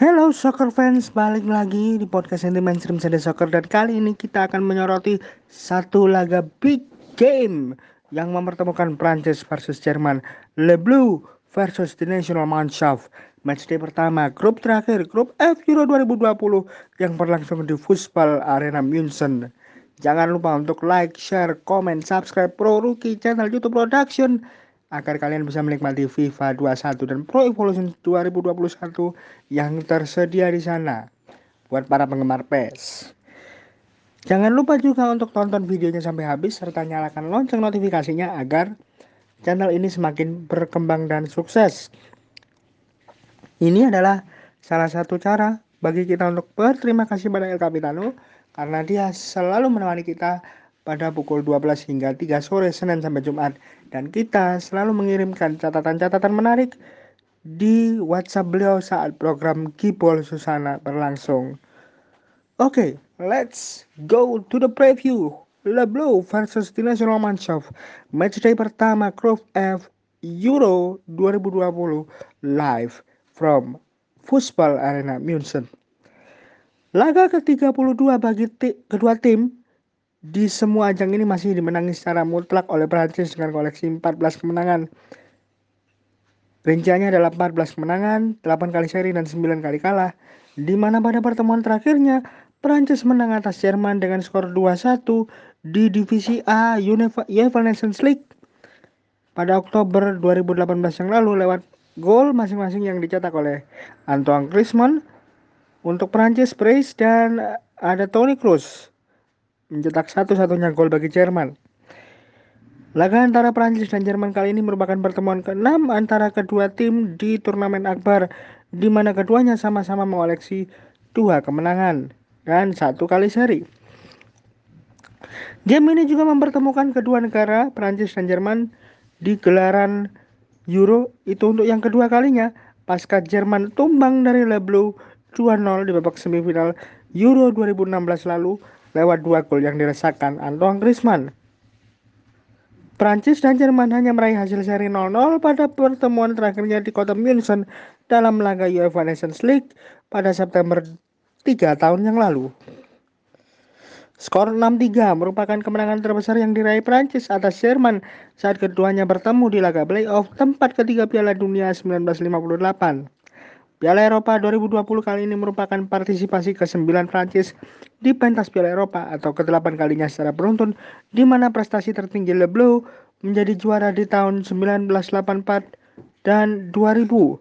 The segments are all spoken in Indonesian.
Hello soccer fans, balik lagi di podcast Anti Mainstream Sada Soccer dan kali ini kita akan menyoroti satu laga big game yang mempertemukan Prancis versus Jerman, Le Bleu versus the National Mannschaft. Matchday pertama grup terakhir grup F Euro 2020 yang berlangsung di Fußball Arena München. Jangan lupa untuk like, share, comment, subscribe Pro Rookie channel YouTube Production agar kalian bisa menikmati FIFA 21 dan Pro Evolution 2021 yang tersedia di sana buat para penggemar PES. Jangan lupa juga untuk tonton videonya sampai habis serta nyalakan lonceng notifikasinya agar channel ini semakin berkembang dan sukses. Ini adalah salah satu cara bagi kita untuk berterima kasih pada El Capitano karena dia selalu menemani kita pada pukul 12 hingga 3 sore Senin sampai Jumat dan kita selalu mengirimkan catatan-catatan menarik di WhatsApp beliau saat program Kipol Susana berlangsung. Oke, okay, let's go to the preview. Le Bleu versus National Mannschaft. Matchday pertama Group F Euro 2020 live from Fußball Arena München. Laga ke-32 bagi kedua tim di semua ajang ini masih dimenangi secara mutlak oleh Prancis dengan koleksi 14 kemenangan. Rinciannya adalah 14 kemenangan, 8 kali seri dan 9 kali kalah. Di mana pada pertemuan terakhirnya Prancis menang atas Jerman dengan skor 2-1 di divisi A UEFA Nations League pada Oktober 2018 yang lalu lewat gol masing-masing yang dicetak oleh Antoine Griezmann untuk Prancis, Brace dan ada Toni Kroos mencetak satu-satunya gol bagi Jerman. Laga antara Prancis dan Jerman kali ini merupakan pertemuan ke-6 antara kedua tim di turnamen akbar di mana keduanya sama-sama mengoleksi dua kemenangan dan satu kali seri. Game ini juga mempertemukan kedua negara Prancis dan Jerman di gelaran Euro itu untuk yang kedua kalinya pasca Jerman tumbang dari Le Bleu 2-0 di babak semifinal Euro 2016 lalu lewat dua gol yang dirasakan Antoine Griezmann. Prancis dan Jerman hanya meraih hasil seri 0-0 pada pertemuan terakhirnya di kota München dalam laga UEFA Nations League pada September 3 tahun yang lalu. Skor 6-3 merupakan kemenangan terbesar yang diraih Prancis atas Jerman saat keduanya bertemu di laga playoff tempat ketiga Piala Dunia 1958. Piala Eropa 2020 kali ini merupakan partisipasi ke-9 Prancis di pentas Piala Eropa atau ke-8 kalinya secara beruntun di mana prestasi tertinggi Le Bleu menjadi juara di tahun 1984 dan 2000.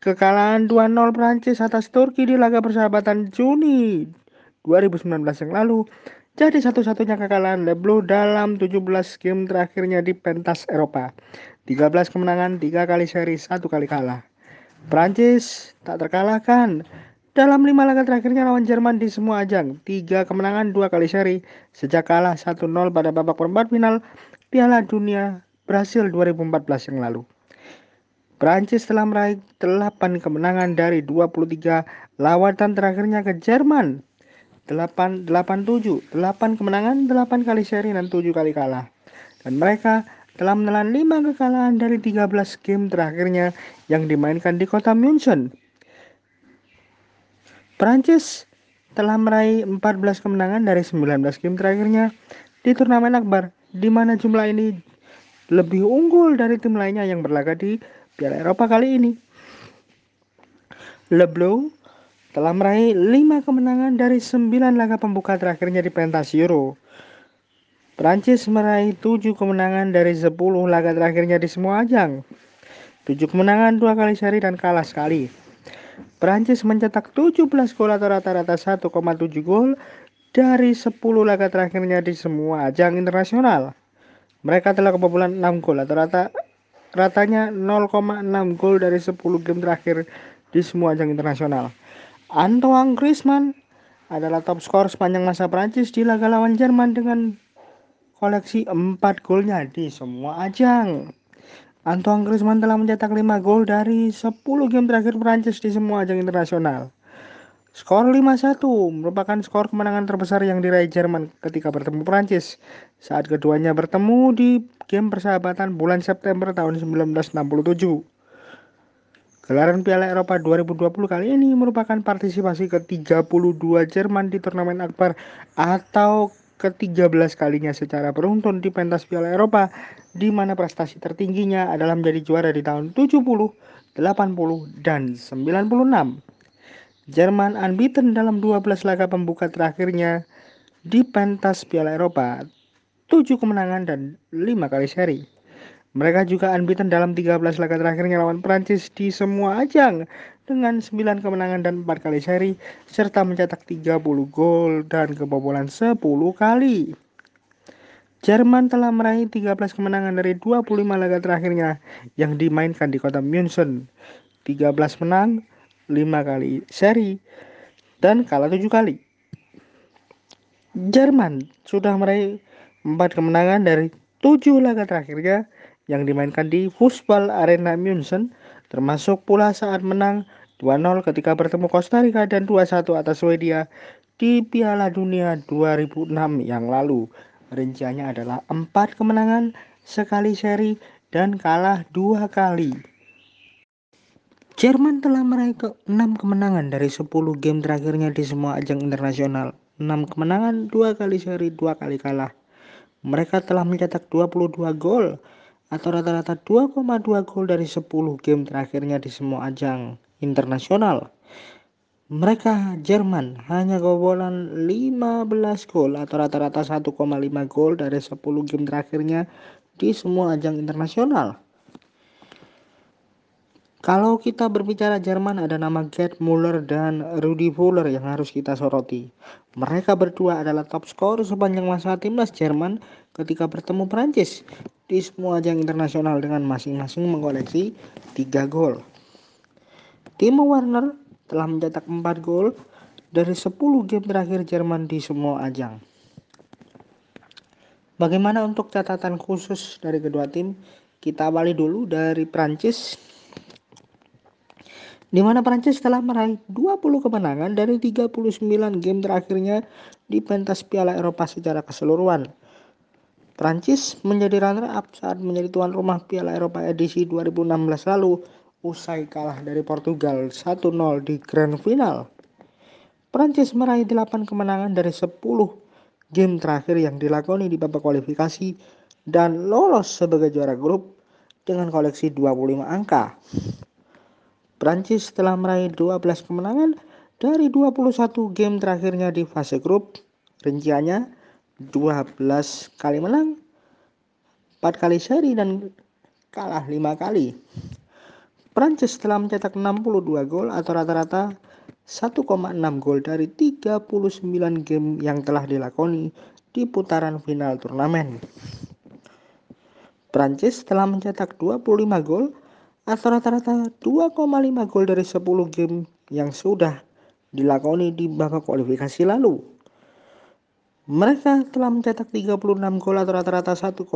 Kekalahan 2-0 Prancis atas Turki di laga persahabatan Juni 2019 yang lalu jadi satu-satunya kekalahan Le Bleu dalam 17 game terakhirnya di pentas Eropa. 13 kemenangan, 3 kali seri, 1 kali kalah. Prancis tak terkalahkan dalam lima laga terakhirnya lawan Jerman di semua ajang. Tiga kemenangan, dua kali seri. Sejak kalah 1-0 pada babak perempat final Piala Dunia Brasil 2014 yang lalu. Prancis telah meraih 8 kemenangan dari 23 lawatan terakhirnya ke Jerman. 8, 8-7, 8 kemenangan, 8 kali seri dan 7 kali kalah. Dan mereka telah menelan 5 kekalahan dari 13 game terakhirnya yang dimainkan di kota München. Prancis telah meraih 14 kemenangan dari 19 game terakhirnya di turnamen akbar, di mana jumlah ini lebih unggul dari tim lainnya yang berlaga di Piala Eropa kali ini. Le Bleu telah meraih 5 kemenangan dari 9 laga pembuka terakhirnya di pentas Euro. Prancis meraih 7 kemenangan dari 10 laga terakhirnya di semua ajang. 7 kemenangan, 2 kali seri dan kalah sekali. Prancis mencetak 17 gol atau rata-rata 1,7 gol dari 10 laga terakhirnya di semua ajang internasional. Mereka telah kebobolan 6 gol atau rata ratanya 0,6 gol dari 10 game terakhir di semua ajang internasional. Antoine Griezmann adalah top skor sepanjang masa Prancis di laga lawan Jerman dengan koleksi 4 golnya di semua ajang. Antoine Griezmann telah mencetak 5 gol dari 10 game terakhir Prancis di semua ajang internasional. Skor 5-1 merupakan skor kemenangan terbesar yang diraih Jerman ketika bertemu Prancis saat keduanya bertemu di game persahabatan bulan September tahun 1967. Gelaran Piala Eropa 2020 kali ini merupakan partisipasi ke-32 Jerman di turnamen akbar atau ke-13 kalinya secara beruntun di pentas Piala Eropa di mana prestasi tertingginya adalah menjadi juara di tahun 70, 80, dan 96. Jerman unbeaten dalam 12 laga pembuka terakhirnya di pentas Piala Eropa, 7 kemenangan dan 5 kali seri. Mereka juga unbeaten dalam 13 laga terakhirnya lawan Prancis di semua ajang dengan 9 kemenangan dan 4 kali seri serta mencetak 30 gol dan kebobolan 10 kali. Jerman telah meraih 13 kemenangan dari 25 laga terakhirnya yang dimainkan di kota München. 13 menang, 5 kali seri, dan kalah 7 kali. Jerman sudah meraih 4 kemenangan dari 7 laga terakhirnya yang dimainkan di Fußball Arena München, termasuk pula saat menang 2-0 ketika bertemu Costa Rica dan 2-1 atas Swedia di Piala Dunia 2006 yang lalu. Rinciannya adalah 4 kemenangan, sekali seri, dan kalah dua kali. Jerman telah meraih ke 6 kemenangan dari 10 game terakhirnya di semua ajang internasional. 6 kemenangan, 2 kali seri, 2 kali kalah. Mereka telah mencetak 22 gol atau rata-rata 2,2 gol dari 10 game terakhirnya di semua ajang internasional. Mereka Jerman hanya kebobolan 15 gol atau rata-rata 1,5 gol dari 10 game terakhirnya di semua ajang internasional. Kalau kita berbicara Jerman ada nama Gerd Müller dan Rudi Völler yang harus kita soroti. Mereka berdua adalah top skor sepanjang masa timnas Jerman ketika bertemu Prancis di semua ajang internasional dengan masing-masing mengoleksi 3 gol. Timo Werner telah mencetak 4 gol dari 10 game terakhir Jerman di semua ajang. Bagaimana untuk catatan khusus dari kedua tim? Kita awali dulu dari Prancis. Di mana Prancis telah meraih 20 kemenangan dari 39 game terakhirnya di pentas Piala Eropa secara keseluruhan. Prancis menjadi runner-up saat menjadi tuan rumah Piala Eropa edisi 2016 lalu usai kalah dari Portugal 1-0 di Grand Final. Prancis meraih 8 kemenangan dari 10 game terakhir yang dilakoni di babak kualifikasi dan lolos sebagai juara grup dengan koleksi 25 angka. Prancis telah meraih 12 kemenangan dari 21 game terakhirnya di fase grup. Rinciannya 12 kali menang, 4 kali seri dan kalah 5 kali. Prancis telah mencetak 62 gol atau rata-rata 1,6 gol dari 39 game yang telah dilakoni di putaran final turnamen. Prancis telah mencetak 25 gol atau rata-rata 2,5 gol dari 10 game yang sudah dilakoni di babak kualifikasi lalu. Mereka telah mencetak 36 gol atau rata-rata 1,8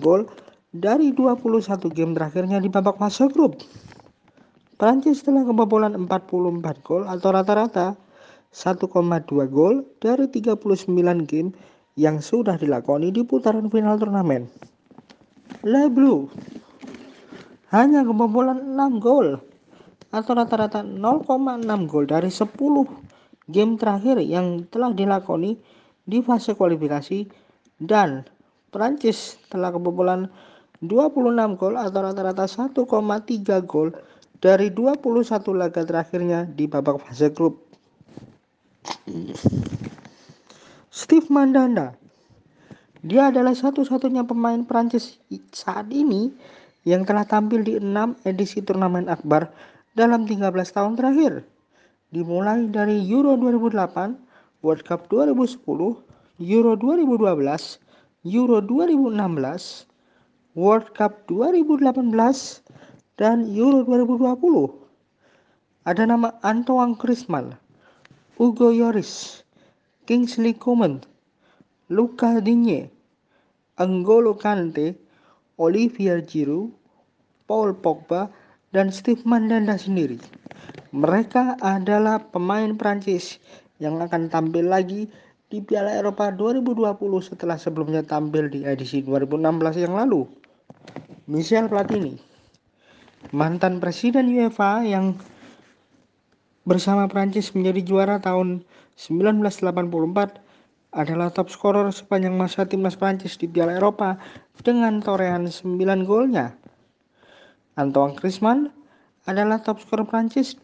gol dari 21 game terakhirnya di babak fase grup. Prancis telah kebobolan 44 gol atau rata-rata 1,2 gol dari 39 game yang sudah dilakoni di putaran final turnamen. Le Bleu hanya kebobolan 6 gol atau rata-rata 0,6 gol dari 10 game terakhir yang telah dilakoni di fase kualifikasi dan Prancis telah kebobolan 26 gol atau rata-rata 1,3 gol dari 21 laga terakhirnya di babak fase grup. Steve Mandanda dia adalah satu-satunya pemain Prancis saat ini yang telah tampil di 6 edisi turnamen akbar dalam 13 tahun terakhir. Dimulai dari Euro 2008, World Cup 2010, Euro 2012, Euro 2016, World Cup 2018, dan Euro 2020. Ada nama Antoine Griezmann, Hugo Lloris, Kingsley Coman, Luka Digne, Anggolo Kante, Olivier Giroud, Paul Pogba, dan Steve Mandanda sendiri. Mereka adalah pemain Prancis yang akan tampil lagi di Piala Eropa 2020 setelah sebelumnya tampil di edisi 2016 yang lalu. Michel Platini mantan presiden UEFA yang bersama Prancis menjadi juara tahun 1984 adalah top skor sepanjang masa timnas Prancis di Piala Eropa dengan torehan 9 golnya. Antoine Griezmann adalah top skor Prancis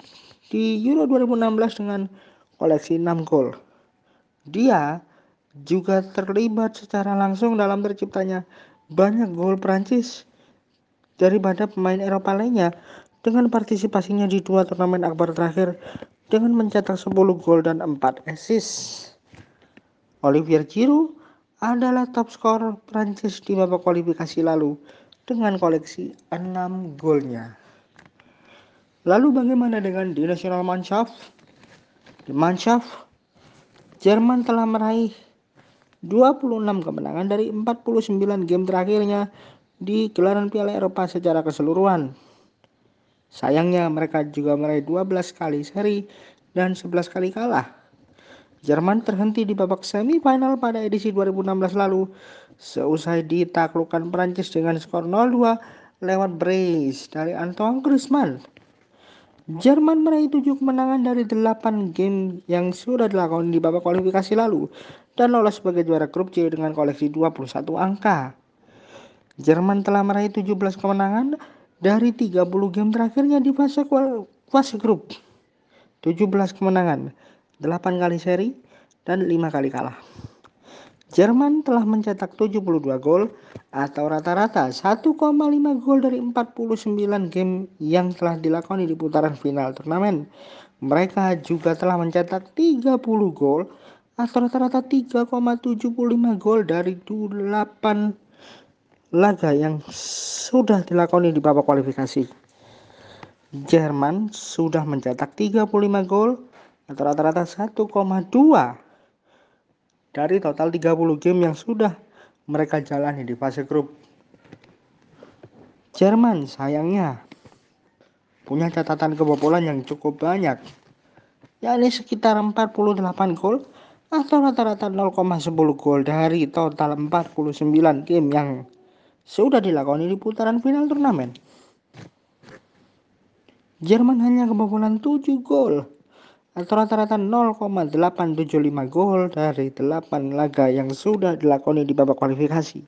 di Euro 2016 dengan koleksi 6 gol. Dia juga terlibat secara langsung dalam terciptanya banyak gol Prancis daripada pemain Eropa lainnya dengan partisipasinya di dua turnamen akbar terakhir dengan mencetak 10 gol dan 4 assist. Olivier Giroud adalah top skor Prancis di babak kualifikasi lalu dengan koleksi 6 golnya. Lalu bagaimana dengan di National Mannschaft? Di Mannschaft, Jerman telah meraih 26 kemenangan dari 49 game terakhirnya di gelaran Piala Eropa secara keseluruhan. Sayangnya mereka juga meraih 12 kali seri dan 11 kali kalah. Jerman terhenti di babak semifinal pada edisi 2016 lalu seusai ditaklukkan Prancis dengan skor 0-2 lewat brace dari Antoine Griezmann. Jerman meraih 7 kemenangan dari 8 game yang sudah dilakukan di babak kualifikasi lalu dan lolos sebagai juara grup C dengan koleksi 21 angka. Jerman telah meraih 17 kemenangan dari 30 game terakhirnya di fase fase grup. 17 kemenangan 8 kali seri, dan 5 kali kalah. Jerman telah mencetak 72 gol atau rata-rata 1,5 gol dari 49 game yang telah dilakoni di putaran final turnamen. Mereka juga telah mencetak 30 gol atau rata-rata 3,75 gol dari 8 laga yang sudah dilakoni di babak kualifikasi. Jerman sudah mencetak 35 gol atau rata-rata 1,2 dari total 30 game yang sudah mereka jalani di fase grup. Jerman sayangnya punya catatan kebobolan yang cukup banyak, yakni sekitar 48 gol atau rata-rata 0,10 gol dari total 49 game yang sudah dilakoni di putaran final turnamen. Jerman hanya kebobolan 7 gol atau rata-rata 0,875 gol dari 8 laga yang sudah dilakoni di babak kualifikasi.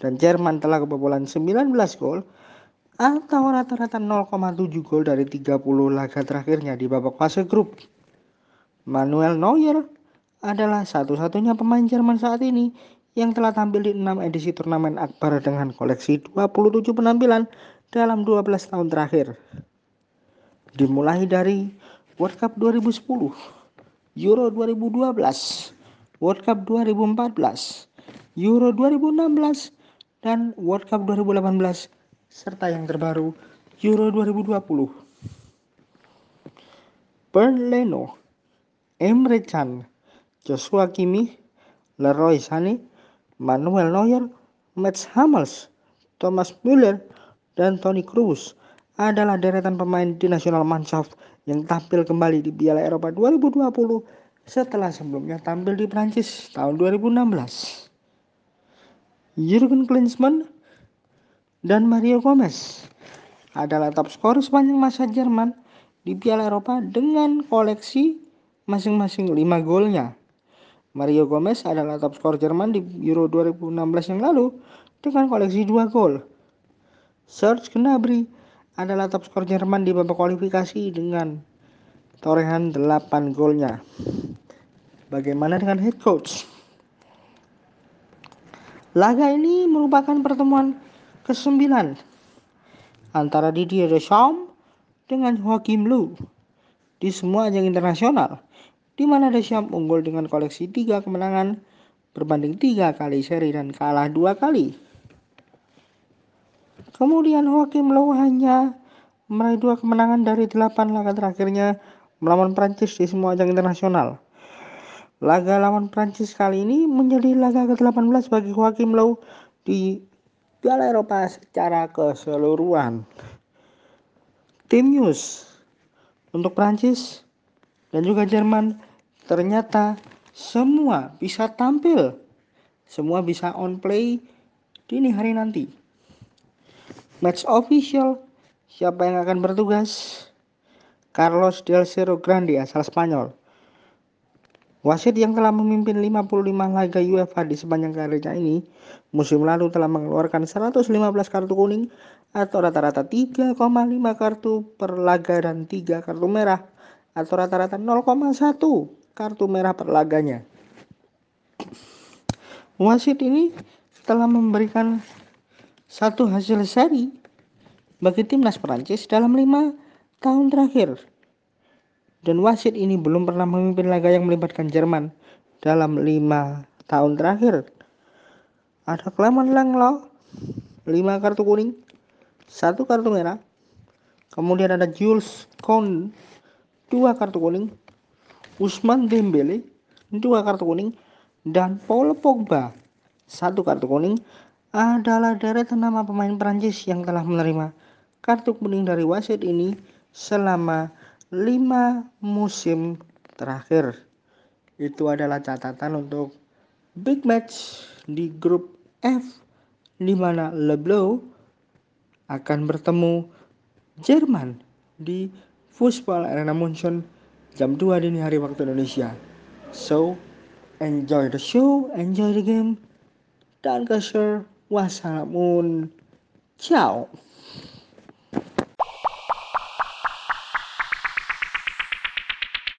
Dan Jerman telah kebobolan 19 gol atau rata-rata 0,7 gol dari 30 laga terakhirnya di babak fase grup. Manuel Neuer adalah satu-satunya pemain Jerman saat ini yang telah tampil di 6 edisi turnamen akbar dengan koleksi 27 penampilan dalam 12 tahun terakhir. Dimulai dari World Cup 2010, Euro 2012, World Cup 2014, Euro 2016, dan World Cup 2018, serta yang terbaru Euro 2020. Bernd Leno, Emre Can, Joshua Kimmich, Leroy Sané, Manuel Neuer, Mats Hummels, Thomas Müller, dan Toni Kroos adalah deretan pemain di Nasional Mannschaft yang tampil kembali di Piala Eropa 2020 setelah sebelumnya tampil di Prancis tahun 2016. Jurgen Klinsmann dan Mario Gomez adalah top skor sepanjang masa Jerman di Piala Eropa dengan koleksi masing-masing 5 golnya. Mario Gomez adalah top skor Jerman di Euro 2016 yang lalu dengan koleksi 2 gol. Serge Gnabry adalah top skor Jerman di babak kualifikasi dengan torehan 8 golnya. Bagaimana dengan head coach? Laga ini merupakan pertemuan ke-9 antara Didier Deschamps dengan Joachim Löw di semua ajang internasional di mana Deschamps unggul dengan koleksi 3 kemenangan berbanding 3 kali seri dan kalah 2 kali. Kemudian Joachim Low hanya meraih dua kemenangan dari delapan laga terakhirnya melawan Prancis di semua ajang internasional. Laga lawan Prancis kali ini menjadi laga ke-18 bagi Joachim Low di Piala Eropa secara keseluruhan. Tim news untuk Prancis dan juga Jerman ternyata semua bisa tampil, semua bisa on play dini hari nanti. Match official Siapa yang akan bertugas? Carlos Del Cerro Grande asal Spanyol. Wasit yang telah memimpin 55 laga UEFA di sepanjang karirnya ini, musim lalu telah mengeluarkan 115 kartu kuning atau rata-rata 3,5 kartu per laga dan 3 kartu merah atau rata-rata 0,1 kartu merah per laganya. Wasit ini telah memberikan satu hasil seri bagi timnas Prancis dalam lima tahun terakhir dan wasit ini belum pernah memimpin laga yang melibatkan Jerman dalam lima tahun terakhir. Ada Clement Langlo, lima kartu kuning, satu kartu merah. Kemudian ada Jules Kound, dua kartu kuning. Usman Dembele, dua kartu kuning. Dan Paul Pogba, satu kartu kuning adalah deretan nama pemain Prancis yang telah menerima kartu kuning dari wasit ini selama lima musim terakhir. Itu adalah catatan untuk big match di grup F di mana Leblow akan bertemu Jerman di Fußball Arena Munchen jam 2 dini hari waktu Indonesia. So, enjoy the show, enjoy the game. Dan kasih wassalamun. Ciao.